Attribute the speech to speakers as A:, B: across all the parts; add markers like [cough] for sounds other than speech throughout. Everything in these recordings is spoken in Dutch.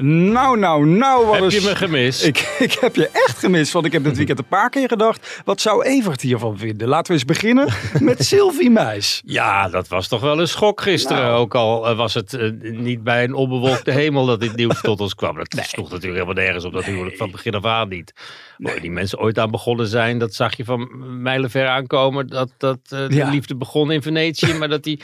A: Nou, nou, nou, wat
B: Heb je me gemist?
A: Ik, [laughs] ik heb je echt gemist, want ik heb dit weekend een paar keer gedacht... wat zou Evert hiervan vinden? Laten we eens beginnen met [laughs] Sylvie Meis.
B: Ja, dat was toch wel een schok gisteren.
A: Nou.
B: Ook al eh, was het eh, niet bij een onbewolkte [laughs] hemel dat dit nieuws tot ons kwam. Dat sloeg natuurlijk helemaal nergens op dat huwelijk van begin af aan niet. Waar die mensen ooit aan begonnen zijn, dat zag je van mijlenver aankomen. Dat, dat eh, de
A: Ja.
B: liefde begon in Venetië, maar dat die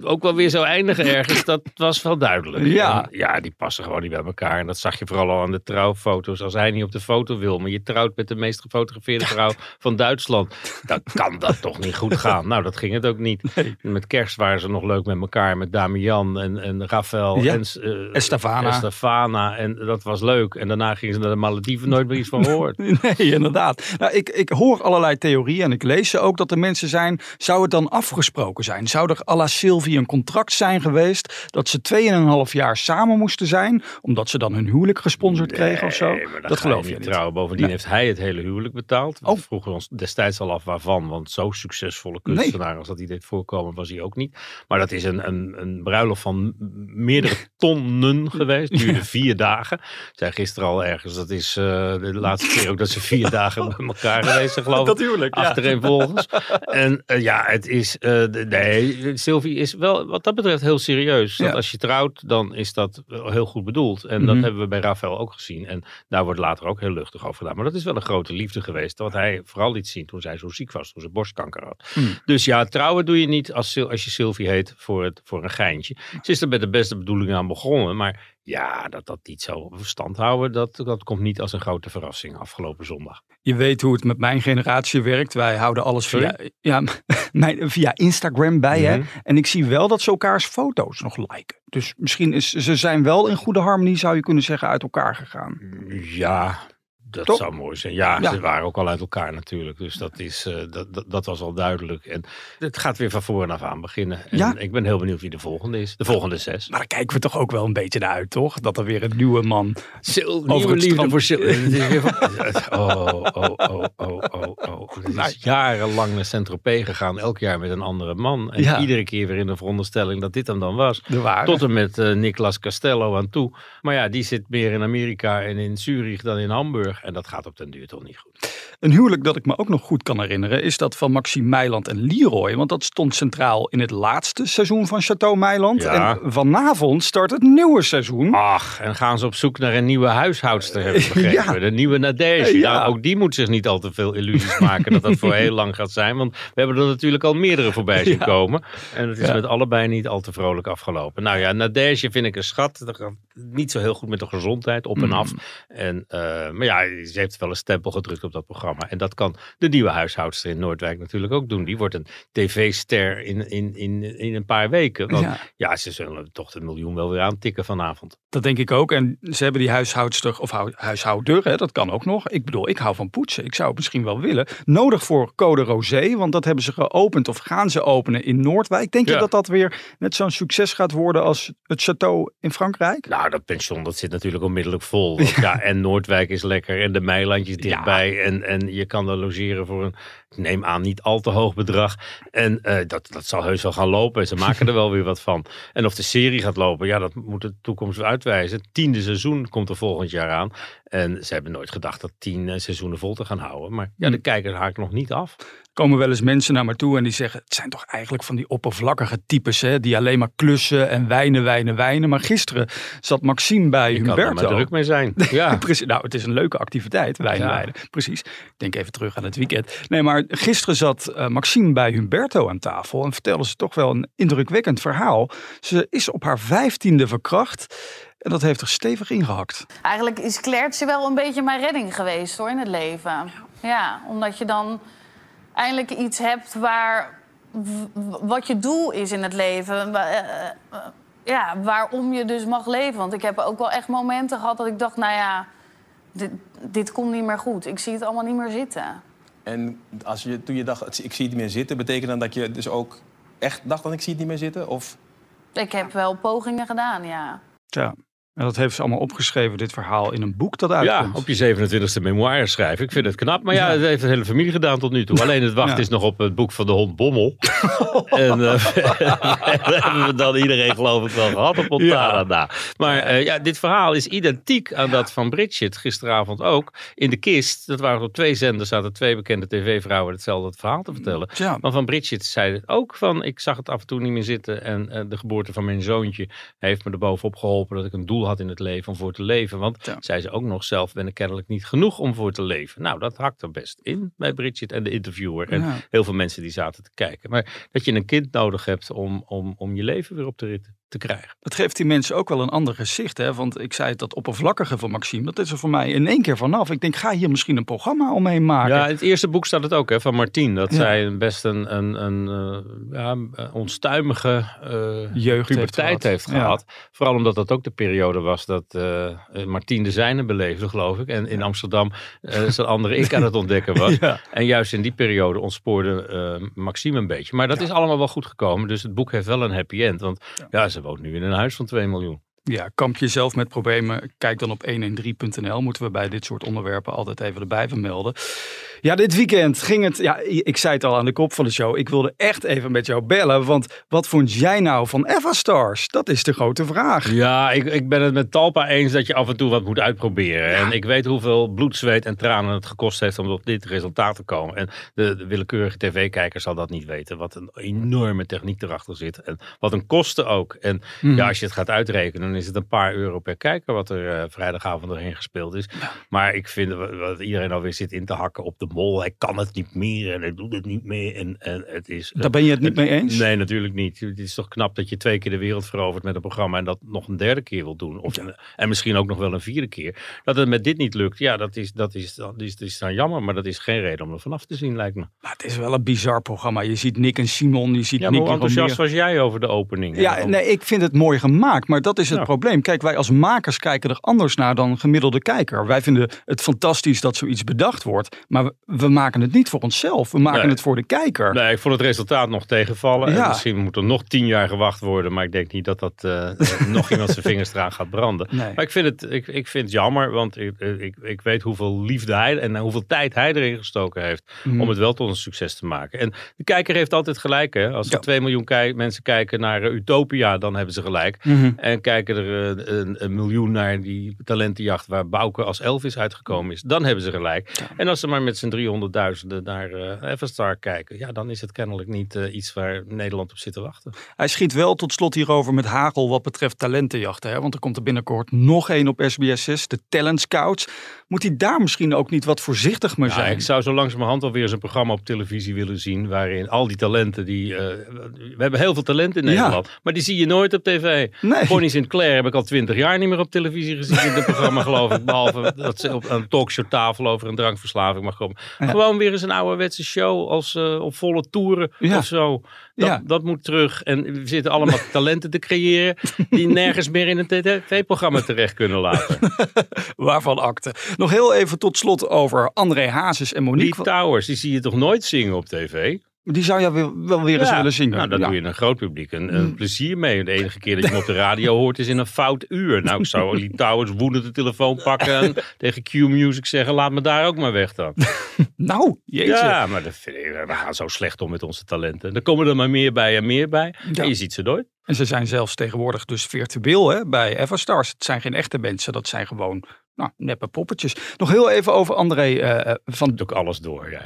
B: ook wel weer zou eindigen ergens. Dat was wel duidelijk.
A: Ja.
B: En ja, die passen gewoon niet bij elkaar. En dat zag je vooral al aan de trouwfoto's. Als hij niet op de foto wil, maar je trouwt met de meest gefotografeerde vrouw [laughs] van Duitsland. Dan kan dat toch niet goed gaan. Nou, dat ging het ook niet. Met kerst waren ze nog leuk met elkaar. Met Damian en, en Rafael.
A: Ja.
B: En eh,
A: Estefana.
B: Estefana. En dat was leuk. En daarna gingen ze naar de Malediven. Nooit meer iets van gehoord. [laughs]
A: Nee, inderdaad. Nou, ik, ik hoor allerlei theorieën en ik lees ze ook dat er mensen zijn... zou het dan afgesproken zijn? Zou er à la Sylvie een contract zijn geweest... dat ze 2,5 jaar samen moesten zijn... omdat ze dan hun huwelijk gesponsord kregen of zo? Dat geloof
B: je niet trouwen. Bovendien
A: Nee.
B: heeft hij het hele huwelijk betaald. We
A: Oh.
B: vroegen ons destijds al af waarvan. Want zo succesvolle kunstenaar als dat hij deed voorkomen was hij ook niet. Maar dat is een, een, een bruiloft van meerdere [laughs] tonnen geweest. Duurde vier dagen. Zij gisteren al ergens. Dat is eh, de laatste keer ook dat ze vier dagen [laughs] bij elkaar geweest zijn geloof ik.
A: Dat huwelijk, ja.
B: Achtereenvolgens. En eh, ja, het is... de- nee, Sylvie is wel wat dat betreft heel serieus. Dat
A: Ja.
B: als je trouwt, dan is dat wel heel goed bedoeld. En dat
A: Mhm.
B: hebben we bij Rafael ook gezien. En daar wordt later ook heel luchtig over gedaan. Maar dat is wel een grote liefde geweest. Wat hij vooral liet zien toen zij zo ziek was. Toen ze borstkanker had.
A: Mhm.
B: Dus ja, trouwen doe je niet als, als je Sylvie heet voor, het, voor een geintje. Ze is er met de beste bedoelingen aan begonnen. Maar ja, dat dat niet zo stand houden. Dat, dat komt niet als een grote verrassing afgelopen zondag.
A: Je weet hoe het met mijn generatie werkt. Wij houden alles via, ja, [laughs] mijn, via Instagram bij. hè?
B: Mhm.
A: En ik zie wel dat ze elkaars foto's nog liken. Dus misschien is ze zijn wel in goede harmonie, zou je kunnen zeggen, uit elkaar gegaan.
B: Ja, dat
A: Toch?
B: zou mooi zijn. Ja,
A: Ja.
B: ze waren ook al uit elkaar natuurlijk. Dus dat, is, eh, dat, dat, dat was al duidelijk. En het gaat weer van voren af aan beginnen. En
A: Ja.
B: ik ben heel benieuwd wie de volgende is. De volgende zes.
A: Maar daar kijken we toch ook wel een beetje naar uit, toch? Dat er weer een nieuwe man.
B: Sil,
A: Over
B: nieuwe
A: het
B: liefde voor Sil. Is van- Oh, oh, oh, oh, oh, oh. Het
A: Nou.
B: is jarenlang naar Saint-Tropez gegaan. Elk jaar met een andere man. En
A: Ja.
B: iedere keer weer in de veronderstelling dat dit hem dan was. Tot en met eh Nicolas Castello aan toe. Maar ja, die zit meer in Amerika en in Zurich dan in Hamburg. En dat gaat op den duur toch niet goed.
A: Een huwelijk dat ik me ook nog goed kan herinneren is dat van Maxime Meiland en Leroy. Want dat stond centraal in het laatste seizoen van Chateau Meiland.
B: Ja.
A: En vanavond start het nieuwe seizoen.
B: Ach, en gaan ze op zoek naar een nieuwe huishoudster, heb ik [laughs] begrepen.
A: Ja.
B: De nieuwe Nadege.
A: Ja.
B: Nou, ook die moet zich niet al te veel illusies maken dat dat voor [laughs] heel lang gaat zijn. Want we hebben er natuurlijk al meerdere voorbij zien komen. En het is met allebei niet al te vrolijk afgelopen. Nou ja, Nadege vind ik een schat. Dat gaat niet zo heel goed met de gezondheid, op en
A: Mm.
B: af. En, eh, maar ja, ze heeft wel een stempel gedrukt op dat programma. En dat kan de nieuwe huishoudster in Noordwijk natuurlijk ook doen. Die wordt een tv-ster in, in, in, in een paar weken. Want
A: Ja.
B: ja, ze zullen toch de miljoen wel weer aantikken vanavond.
A: Dat denk ik ook. En ze hebben die huishoudster of hou- huishouder, hè, dat kan ook nog. Ik bedoel, ik hou van poetsen. Ik zou het misschien wel willen. Nodig voor Code Rosé, want dat hebben ze geopend of gaan ze openen in Noordwijk. Denk je dat dat weer net zo'n succes gaat worden als het château in Frankrijk?
B: Nou, dat pension dat zit natuurlijk onmiddellijk vol. Want ja. [laughs] en Noordwijk is lekker en de Meilandjes dichtbij. En, en je kan er logeren voor een, neem aan, niet al te hoog bedrag. En eh, dat, dat zal heus wel gaan lopen. En ze maken er wel weer wat van. En of de serie gaat lopen, ja, dat moet de toekomst uitwijzen. Het tiende seizoen komt er volgend jaar aan. En ze hebben nooit gedacht dat tien eh, seizoenen vol te gaan houden. Maar ja, de
A: Hm.
B: kijkers haakt nog niet af.
A: komen wel eens mensen naar me toe en die zeggen: Het zijn toch eigenlijk van die oppervlakkige types, hè, die alleen maar klussen en wijnen, wijnen, wijnen. Maar gisteren zat Maxime bij
B: Je kan er maar
A: Humberto.
B: druk mee zijn. [laughs] Ja.
A: Nou, het is een leuke activiteit, wijnen,
B: Ja.
A: wijnen. Precies. Ik denk even terug aan het weekend. Nee, maar gisteren zat eh, Maxime bij Humberto aan tafel en vertelde ze toch wel een indrukwekkend verhaal. Ze is op haar vijftiende verkracht en dat heeft er stevig ingehakt.
C: Eigenlijk is Clairtje wel een beetje mijn redding geweest hoor, in het leven. Ja, omdat je dan eindelijk iets hebt waar wat je doel is in het leven. Eh, eh, ja, waarom je dus mag leven. Want ik heb ook wel echt momenten gehad dat ik dacht, nou ja, dit, dit komt niet meer goed. Ik zie het allemaal niet meer zitten.
D: En als je, toen je dacht, ik zie het niet meer zitten... betekent dan dat je dus ook echt dacht dat ik zie het niet meer zitten? Of...
C: Ik heb wel pogingen gedaan, ja.
A: Ja. En dat heeft ze allemaal opgeschreven, dit verhaal, in een boek dat
B: Ja,
A: uitkomt.
B: op je 27e memoire schrijven. Ik vind het knap. Maar ja, het heeft de hele familie gedaan tot nu toe. Alleen het wachten
A: Ja.
B: is nog op het boek van de hond Bommel. [laughs] en [laughs] dat hebben we dan iedereen geloof ik wel gehad op Montana na. Maar eh, ja, dit verhaal is identiek aan dat van Bridget gisteravond ook. In de kist, dat waren op twee zenders, zaten twee bekende tv-vrouwen hetzelfde verhaal te vertellen.
A: Ja.
B: Maar van Bridget zei het ook van, ik zag het af en toe niet meer zitten. En eh, de geboorte van mijn zoontje heeft me er bovenop geholpen dat ik een doel had in het leven om voor te leven. Want,
A: Ja.
B: zei ze ook nog zelf, ben ik kennelijk niet genoeg om voor te leven. Nou, dat hakt er best in bij Bridget en de interviewer. En
A: Ja.
B: heel veel mensen die zaten te kijken. Maar dat je een kind nodig hebt om, om, om je leven weer op de rit te krijgen.
A: Dat geeft die mensen ook wel een ander gezicht. Hè? Want ik zei het, dat oppervlakkige van Maxime, dat is er voor mij in één keer vanaf. Ik denk, ga hier misschien een programma omheen maken.
B: Ja, in het eerste boek staat het ook hè, van Martien. Dat
A: Ja.
B: zij best een, een, een eh, ja, onstuimige eh,
A: Jeugd heeft gehad.
B: heeft
A: Ja.
B: gehad. Vooral omdat dat ook de periode was dat eh eh, Martien de zijne beleefde, geloof ik. En in Amsterdam eh, zijn andere ik aan het ontdekken was. [laughs]
A: Ja.
B: En juist in die periode ontspoorde eh, Maxime een beetje. Maar dat is allemaal wel goed gekomen. Dus het boek heeft wel een happy end. Want ja, ze woont nu in een huis van 2 miljoen.
A: Ja, kamp je zelf met problemen? Kijk dan op 113.nl. Moeten we bij dit soort onderwerpen altijd even erbij vermelden. Ja, dit weekend ging het. Ja, ik zei het al aan de kop van de show. Ik wilde echt even met jou bellen. Want wat vond jij nou van Eva Stars? Dat is de grote vraag.
B: Ja, ik, ik ben het met Talpa eens dat je af en toe wat moet uitproberen. En ik weet hoeveel bloed, zweet en tranen het gekost heeft om op dit resultaat te komen. En de, de willekeurige tv-kijker zal dat niet weten. Wat een enorme techniek erachter zit. En wat een kosten ook. En
A: Mhm.
B: ja, als je het gaat uitrekenen, dan is het een paar euro per kijker wat er eh, vrijdagavond doorheen gespeeld is. Maar ik vind wat iedereen alweer zit in te hakken op de mol. Hij kan het niet meer en hij doet het niet meer. En, en het is...
A: Daar ben je het niet mee eens?
B: Nee, natuurlijk niet. Het is toch knap dat je twee keer de wereld verovert met een programma en dat nog een derde keer wil doen. Of, En misschien ook nog wel een vierde keer. Dat het met dit niet lukt, ja, dat is, dat, is, dat, is, dat is dan jammer. Maar dat is geen reden om er vanaf te zien, lijkt me.
A: Maar het is wel een bizar programma. Je ziet Nick en Simon, je ziet
B: Ja, hoe enthousiast was jij over de opening?
A: Ja, nee, ik vind het mooi gemaakt, maar dat is het
B: Ja.
A: probleem. Kijk, wij als makers kijken er anders naar dan gemiddelde kijker. Wij vinden het fantastisch dat zoiets bedacht wordt, maar we, we maken het niet voor onszelf. We maken
B: Nee.
A: het voor de kijker.
B: Nee, ik vond het resultaat nog tegenvallen. En misschien moet er nog tien jaar gewacht worden. Maar ik denk niet dat dat eh, eh, nog iemand zijn vingers eraan gaat branden.
A: Nee.
B: Maar ik vind het, ik, ik vind het jammer. Want ik, ik, ik weet hoeveel liefde hij en hoeveel tijd hij erin gestoken heeft.
A: Mhm.
B: Om het wel tot een succes te maken. En de kijker heeft altijd gelijk. Hè? Als er
A: Ja.
B: 2 miljoen kei- mensen kijken naar eh, Utopia, dan hebben ze gelijk.
A: Mhm.
B: En kijken er eh, een, een miljoen naar die talentenjacht waar Bouke als Elvis uitgekomen is, dan hebben ze gelijk. En als ze maar met z'n 300.000 naar eh Everstar kijken, ja, dan is het kennelijk niet eh, iets waar Nederland op zit te wachten.
A: Hij schiet wel tot slot hierover met hagel wat betreft talentenjachten. Hè? Want er komt er binnenkort nog één op SBS 6, de Talent Scouts. Moet hij daar misschien ook niet wat voorzichtig mee
B: Ja,
A: zijn?
B: ik zou zo langzamerhand alweer eens een programma op televisie willen zien. Waarin al die talenten die. eh, we hebben heel veel talent in
A: Ja.
B: Nederland. Maar die zie je nooit op tv.
A: Nee.
B: Bonnie Sinclair heb ik al twintig jaar niet meer op televisie gezien in het programma, [laughs] geloof ik. Behalve dat ze op een talkshowtafel over een drankverslaving mag komen.
A: Ja.
B: Gewoon weer eens een ouderwetse show als eh, op volle toeren of zo. Dat, dat moet terug. En we zitten allemaal [laughs] talenten te creëren die nergens meer in een tv-programma terecht kunnen laten. [laughs]
A: Waarvan akte. Nog heel even tot slot over André Hazes en
B: Die
A: Monique.
B: Towers, die zie je toch nooit zingen op tv?
A: Die zou je wel, weer eens
B: Ja.
A: willen zingen.
B: Nou,
A: Ja.
B: doe je een groot publiek een, een plezier mee. De enige keer dat je hem op de radio [laughs] hoort is in een fout uur. Nou, ik zou Lee Towers woedend de telefoon pakken en [laughs] tegen Q-Music zeggen... laat me daar ook maar weg dan. [laughs]
A: Nou, jeetje.
B: Ja, maar dat vind ik, we gaan zo slecht om met onze talenten. Er komen er maar meer bij en meer bij.
A: Ja.
B: En je ziet ze nooit.
A: En ze zijn zelfs tegenwoordig dus virtueel hè, bij Everstars. Het zijn geen echte mensen, dat zijn gewoon nou, neppe poppetjes. Nog heel even over André eh, eh, van...
B: Doe ik alles door. Ja.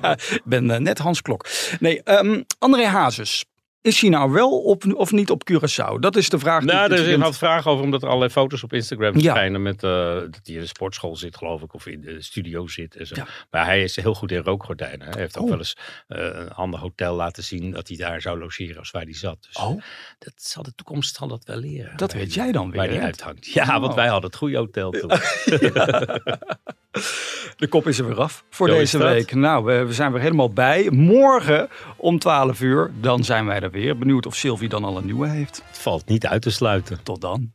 A: ja, [laughs] ik ben eh, net Hans Klok. Nee, ehm, André Hazes. Is hij nou wel op, of niet op Curaçao? Dat is de vraag. die
B: Nou,
A: ik
B: er is
A: weekend-
B: vraag over, omdat er allerlei foto's op Instagram
A: Ja.
B: verschijnen met eh, dat hij in de sportschool zit, geloof ik, of in de studio zit en zo.
A: Ja.
B: Maar hij is heel goed in rookgordijnen. Hij heeft ook
A: Oh.
B: wel eens eh, een ander hotel laten zien dat hij daar zou logeren als waar hij zat. Dus
A: Oh,
B: dat zal de toekomst zal dat wel leren.
A: dat weet jij dan weer.
B: Waar hij uithangt. Ja, want
A: Oh.
B: wij hadden het goede hotel toen. [laughs]
A: De kop is er weer af voor
B: Zo
A: deze week. Nou, we, we zijn weer helemaal bij. Morgen om 12 uur, dan zijn wij er weer. Benieuwd of Sylvie dan al een nieuwe heeft.
B: Het valt niet uit te sluiten.
A: Tot dan.